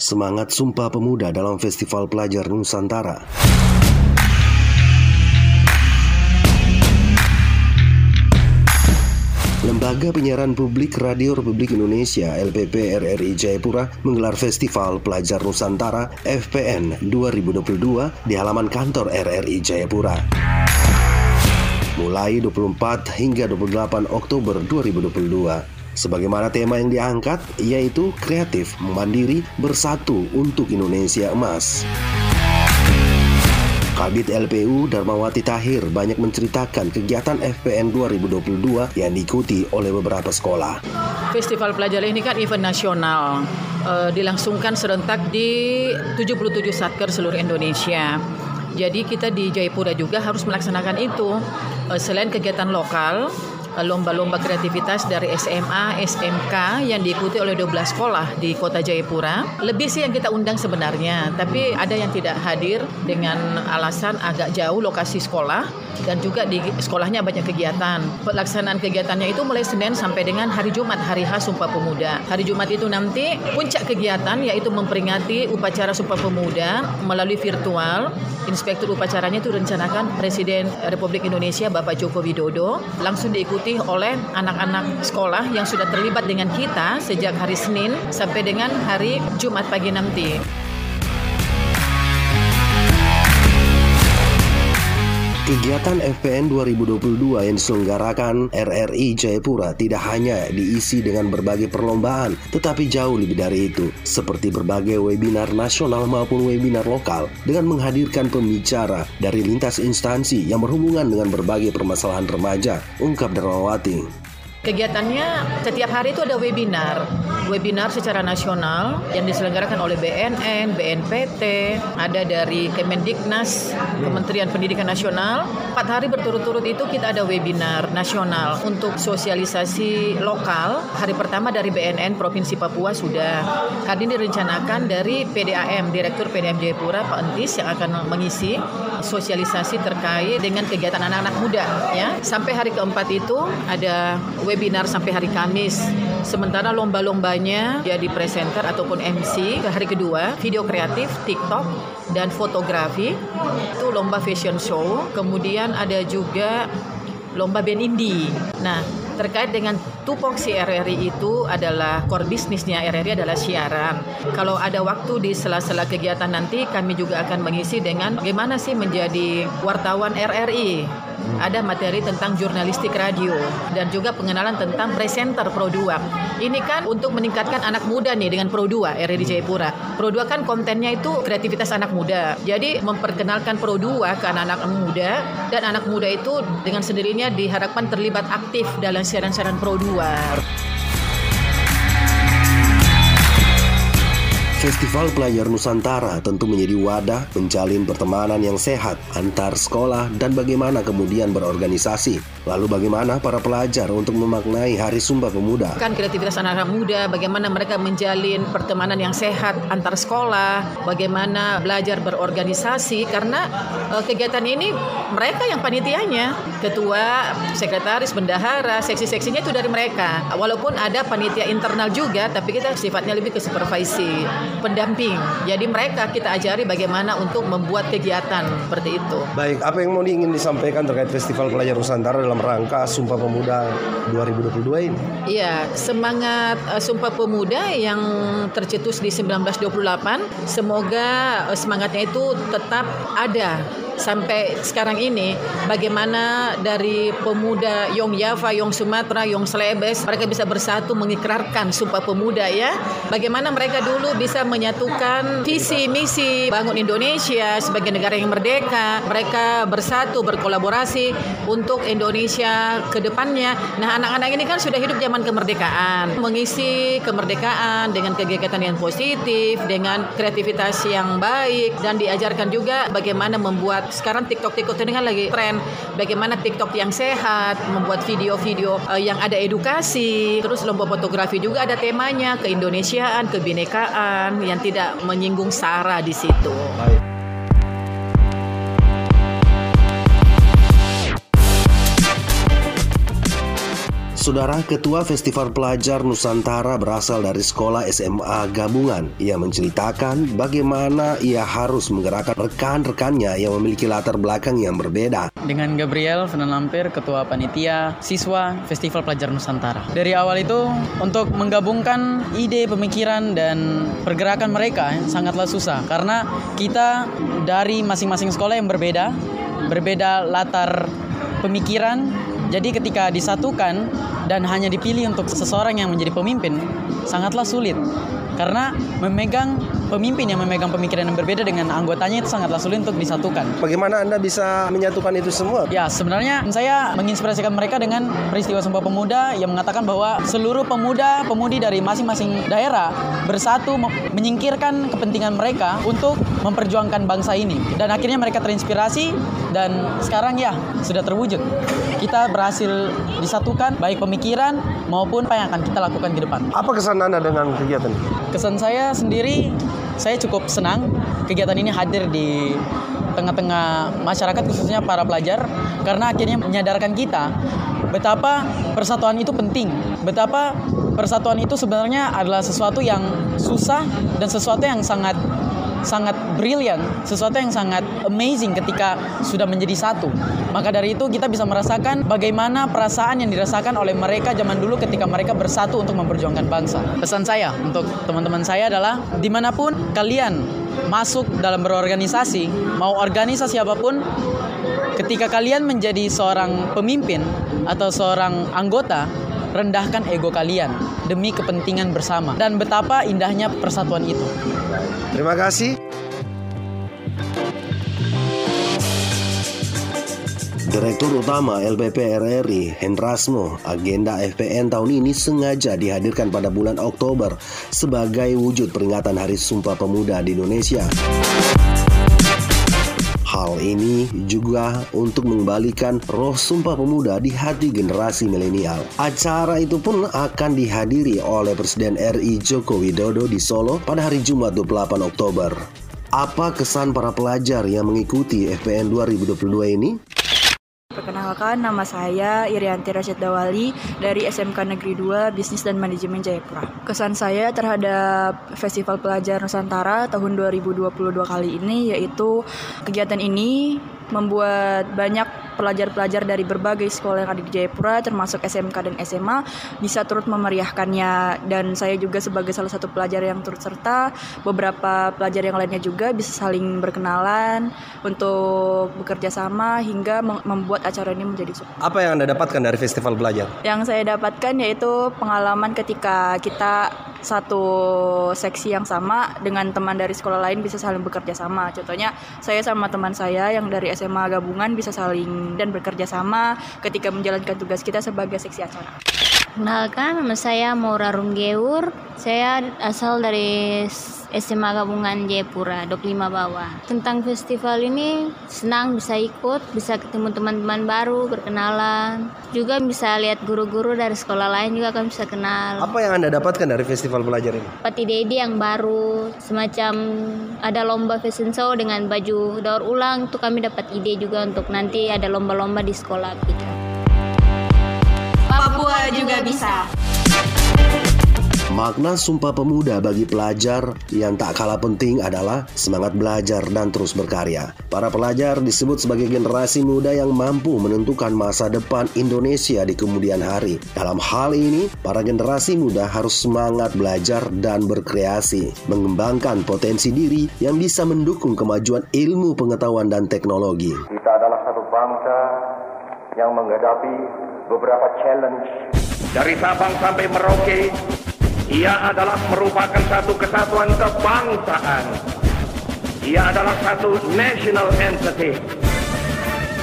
Semangat Sumpah Pemuda dalam Festival Pelajar Nusantara. Lembaga Penyiaran Publik Radio Republik Indonesia LPP RRI Jayapura menggelar Festival Pelajar Nusantara FPN 2022 di halaman kantor RRI Jayapura. Mulai 24 hingga 28 Oktober 2022. Sebagaimana tema yang diangkat yaitu kreatif, mandiri, bersatu untuk Indonesia emas. Kabit LPU Darmawati Tahir banyak menceritakan kegiatan FPN 2022 yang diikuti oleh beberapa sekolah. Festival Pelajar ini kan event nasional, uh, dilangsungkan serentak di 77 satker seluruh Indonesia. Jadi kita di Jayapura juga harus melaksanakan itu. Uh, selain kegiatan lokal, Eh, lomba-lomba kreativitas dari SMA, SMK yang diikuti oleh 12 sekolah di Kota Jayapura. Lebih sih yang kita undang sebenarnya, tapi ada yang tidak hadir dengan alasan agak jauh lokasi sekolah dan juga di sekolahnya banyak kegiatan. Pelaksanaan kegiatannya itu mulai Senin sampai dengan hari Jumat, hari khas Sumpah Pemuda. Hari Jumat itu nanti puncak kegiatan yaitu memperingati upacara Sumpah Pemuda melalui virtual. Inspektur upacaranya itu rencanakan Presiden Republik Indonesia Bapak Joko Widodo langsung diikuti diikuti oleh anak-anak sekolah yang sudah terlibat dengan kita sejak hari Senin sampai dengan hari Jumat pagi nanti. Kegiatan FPN 2022 yang diselenggarakan RRI Jayapura tidak hanya diisi dengan berbagai perlombaan, tetapi jauh lebih dari itu, seperti berbagai webinar nasional maupun webinar lokal dengan menghadirkan pembicara dari lintas instansi yang berhubungan dengan berbagai permasalahan remaja, ungkap Darmawati. Kegiatannya setiap hari itu ada webinar, webinar secara nasional yang diselenggarakan oleh BNN, BNPT, ada dari Kemendiknas, Kementerian Pendidikan Nasional. Empat hari berturut-turut itu kita ada webinar nasional untuk sosialisasi lokal. Hari pertama dari BNN Provinsi Papua sudah. Hari ini direncanakan dari PDAM, Direktur PDAM Jayapura Pak Entis yang akan mengisi sosialisasi terkait dengan kegiatan anak-anak muda. Ya, sampai hari keempat itu ada webinar sampai hari Kamis. Sementara lomba-lombanya jadi presenter ataupun MC ke hari kedua, video kreatif, TikTok, dan fotografi. Itu lomba fashion show. Kemudian ada juga lomba band indie. Nah, terkait dengan tupoksi RRI itu adalah core bisnisnya RRI adalah siaran. Kalau ada waktu di sela-sela kegiatan nanti kami juga akan mengisi dengan bagaimana sih menjadi wartawan RRI ada materi tentang jurnalistik radio dan juga pengenalan tentang presenter Pro 2. Ini kan untuk meningkatkan anak muda nih dengan Pro 2 RRI Jayapura. Pro 2 kan kontennya itu kreativitas anak muda. Jadi memperkenalkan Pro 2 ke anak-anak muda dan anak muda itu dengan sendirinya diharapkan terlibat aktif dalam siaran-siaran Pro Festival Pelajar Nusantara tentu menjadi wadah menjalin pertemanan yang sehat antar sekolah dan bagaimana kemudian berorganisasi. Lalu bagaimana para pelajar untuk memaknai Hari Sumpah Pemuda? Kan kreativitas anak-anak muda, bagaimana mereka menjalin pertemanan yang sehat antar sekolah, bagaimana belajar berorganisasi karena uh, kegiatan ini mereka yang panitianya, ketua, sekretaris, bendahara, seksi-seksinya itu dari mereka. Walaupun ada panitia internal juga, tapi kita sifatnya lebih ke supervisi pendamping. Jadi mereka kita ajari bagaimana untuk membuat kegiatan seperti itu. Baik, apa yang mau ingin disampaikan terkait Festival Pelajar Nusantara dalam rangka Sumpah Pemuda 2022 ini? Iya, semangat uh, Sumpah Pemuda yang tercetus di 1928, semoga uh, semangatnya itu tetap ada sampai sekarang ini bagaimana dari pemuda Yong Java, Yong Sumatera, Yong Celebes mereka bisa bersatu mengikrarkan Sumpah Pemuda ya. Bagaimana mereka dulu bisa menyatukan visi misi bangun Indonesia sebagai negara yang merdeka. Mereka bersatu berkolaborasi untuk Indonesia ke depannya. Nah, anak-anak ini kan sudah hidup zaman kemerdekaan, mengisi kemerdekaan dengan kegiatan yang positif, dengan kreativitas yang baik dan diajarkan juga bagaimana membuat sekarang TikTok TikTok ini kan lagi tren bagaimana TikTok yang sehat, membuat video-video uh, yang ada edukasi, terus lomba fotografi juga ada temanya keindonesiaan, kebinekaan yang tidak menyinggung sara di situ. Baik. Saudara Ketua Festival Pelajar Nusantara berasal dari sekolah SMA gabungan. Ia menceritakan bagaimana ia harus menggerakkan rekan-rekannya yang memiliki latar belakang yang berbeda. Dengan Gabriel Fenan Lampir, Ketua Panitia Siswa Festival Pelajar Nusantara. Dari awal itu untuk menggabungkan ide, pemikiran, dan pergerakan mereka sangatlah susah. Karena kita dari masing-masing sekolah yang berbeda, berbeda latar pemikiran, jadi ketika disatukan dan hanya dipilih untuk seseorang yang menjadi pemimpin, sangatlah sulit. Karena memegang pemimpin yang memegang pemikiran yang berbeda dengan anggotanya itu sangatlah sulit untuk disatukan. Bagaimana Anda bisa menyatukan itu semua? Ya, sebenarnya saya menginspirasikan mereka dengan peristiwa Sumpah Pemuda yang mengatakan bahwa seluruh pemuda pemudi dari masing-masing daerah bersatu menyingkirkan kepentingan mereka untuk memperjuangkan bangsa ini. Dan akhirnya mereka terinspirasi dan sekarang ya sudah terwujud. Kita berhasil disatukan baik pemikiran maupun apa yang akan kita lakukan ke depan. Apa kesan Anda dengan kegiatan ini? Kesan saya sendiri, saya cukup senang kegiatan ini hadir di tengah-tengah masyarakat khususnya para pelajar karena akhirnya menyadarkan kita betapa persatuan itu penting, betapa persatuan itu sebenarnya adalah sesuatu yang susah dan sesuatu yang sangat sangat brilian, sesuatu yang sangat amazing ketika sudah menjadi satu. Maka dari itu kita bisa merasakan bagaimana perasaan yang dirasakan oleh mereka zaman dulu ketika mereka bersatu untuk memperjuangkan bangsa. Pesan saya untuk teman-teman saya adalah di mana pun kalian masuk dalam berorganisasi, mau organisasi apa pun, ketika kalian menjadi seorang pemimpin atau seorang anggota, rendahkan ego kalian demi kepentingan bersama dan betapa indahnya persatuan itu. Terima kasih. Direktur Utama LPP RRI, Hendrasmo, agenda FPN tahun ini sengaja dihadirkan pada bulan Oktober sebagai wujud peringatan Hari Sumpah Pemuda di Indonesia. Hal ini juga untuk mengembalikan roh Sumpah Pemuda di hati generasi milenial. Acara itu pun akan dihadiri oleh Presiden RI Joko Widodo di Solo pada hari Jumat 28 Oktober. Apa kesan para pelajar yang mengikuti FPN 2022 ini? Perkenalkan, nama saya Irianti Rashid Dawali dari SMK Negeri 2 Bisnis dan Manajemen Jayapura. Kesan saya terhadap Festival Pelajar Nusantara tahun 2022 kali ini yaitu kegiatan ini membuat banyak pelajar-pelajar dari berbagai sekolah yang ada di Jayapura termasuk SMK dan SMA bisa turut memeriahkannya dan saya juga sebagai salah satu pelajar yang turut serta beberapa pelajar yang lainnya juga bisa saling berkenalan untuk bekerja sama hingga membuat acara ini menjadi sukses. Apa yang Anda dapatkan dari festival belajar? Yang saya dapatkan yaitu pengalaman ketika kita satu seksi yang sama dengan teman dari sekolah lain bisa saling bekerja sama. Contohnya saya sama teman saya yang dari SMA gabungan bisa saling dan bekerja sama ketika menjalankan tugas kita sebagai seksi acara. Kenalkan, nama saya Maura Rumgeur. Saya asal dari SMA Gabungan Jayapura, 25 bawah. Tentang festival ini, senang bisa ikut, bisa ketemu teman-teman baru, berkenalan. Juga bisa lihat guru-guru dari sekolah lain juga kan bisa kenal. Apa yang Anda dapatkan dari festival belajar ini? Dapat ide-ide yang baru, semacam ada lomba fashion show dengan baju daur ulang, itu kami dapat ide juga untuk nanti ada lomba-lomba di sekolah gitu. Papua juga bisa. Makna Sumpah Pemuda bagi pelajar yang tak kalah penting adalah semangat belajar dan terus berkarya. Para pelajar disebut sebagai generasi muda yang mampu menentukan masa depan Indonesia di kemudian hari. Dalam hal ini, para generasi muda harus semangat belajar dan berkreasi, mengembangkan potensi diri yang bisa mendukung kemajuan ilmu pengetahuan dan teknologi. Kita adalah satu bangsa yang menghadapi beberapa challenge. Dari Sabang sampai Merauke, ia adalah merupakan satu kesatuan kebangsaan. Ia adalah satu national entity.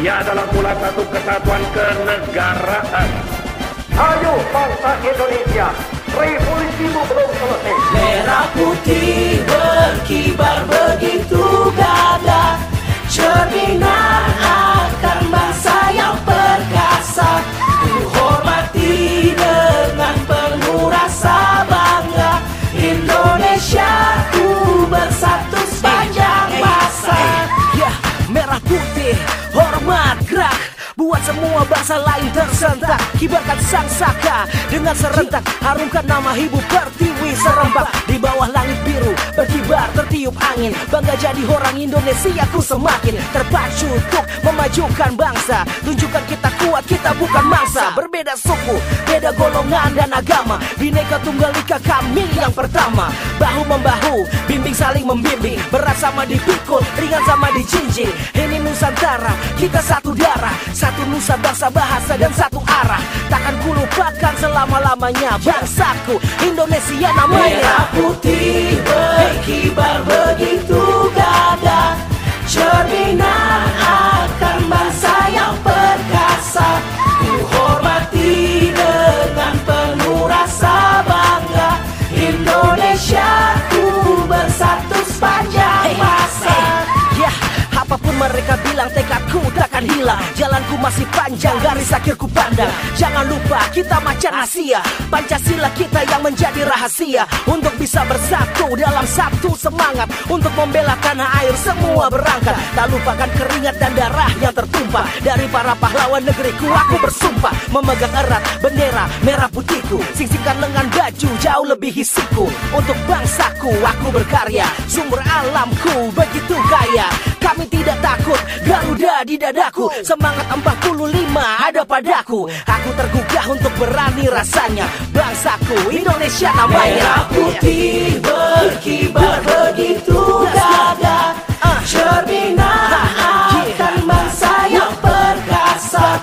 Ia adalah pula satu kesatuan kenegaraan. Ayo bangsa Indonesia, revolusimu belum selesai. Merah putih berkibar begitu gagah, cerminan semua bangsa lain tersentak. Kibarkan sang saka Dengan serentak. Harumkan nama ibu pertiwi serempak. Di bawah langit biru Berkibar tertiup angin. Bangga jadi orang Indonesia ku semakin Terpacu untuk memajukan bangsa. Tunjukkan kita kuat kita bukan mangsa. Berbeda suku Beda golongan dan agama. Bineka Tunggal Ika kami yang pertama. Bahu membahu Bimbing saling membimbing. Berat sama dipikul Ringan sama dijinjing. Ini Nusantara Kita satu darah Satu nusa bangsa bahasa dan satu arah. Takkan ku lupakan selama-lamanya Bangsaku Indonesia namanya. Merah putih berkibar begitu hilang Jalanku masih panjang, garis akhirku pandang. Jangan lupa kita macan Asia. Pancasila kita yang menjadi rahasia. Untuk bisa bersatu dalam satu semangat. Untuk membela tanah air semua berangkat. Tak lupakan keringat dan darah yang tertumpah. Dari para pahlawan negeriku aku bersumpah. Memegang erat bendera merah putihku. Singsingkan lengan baju jauh lebih hisiku. Untuk bangsaku aku berkarya. Sumber alamku begitu kaya. Kami tidak takut Garuda di dadaku Semangat 45 ada padaku. Aku tergugah untuk berani rasanya. Bangsaku Indonesia namanya Merah putih berkibar begitu gagah. Cerminan akan bangsa yang perkasa.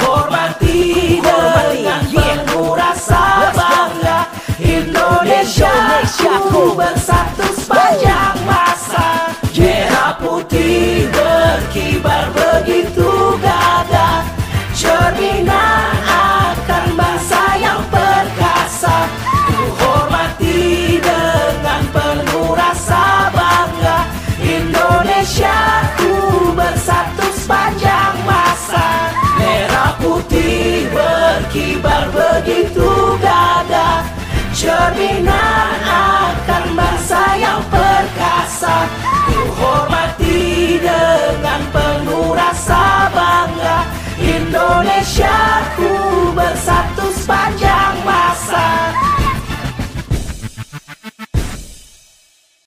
Hormati dengan penuh rasa bangga. Indonesia ku bersatu putih berkibar begitu gagah. Cerminan akan bangsa yang perkasa. Ku hormati dengan penuh rasa bangga. Indonesia ku bersatu sepanjang masa.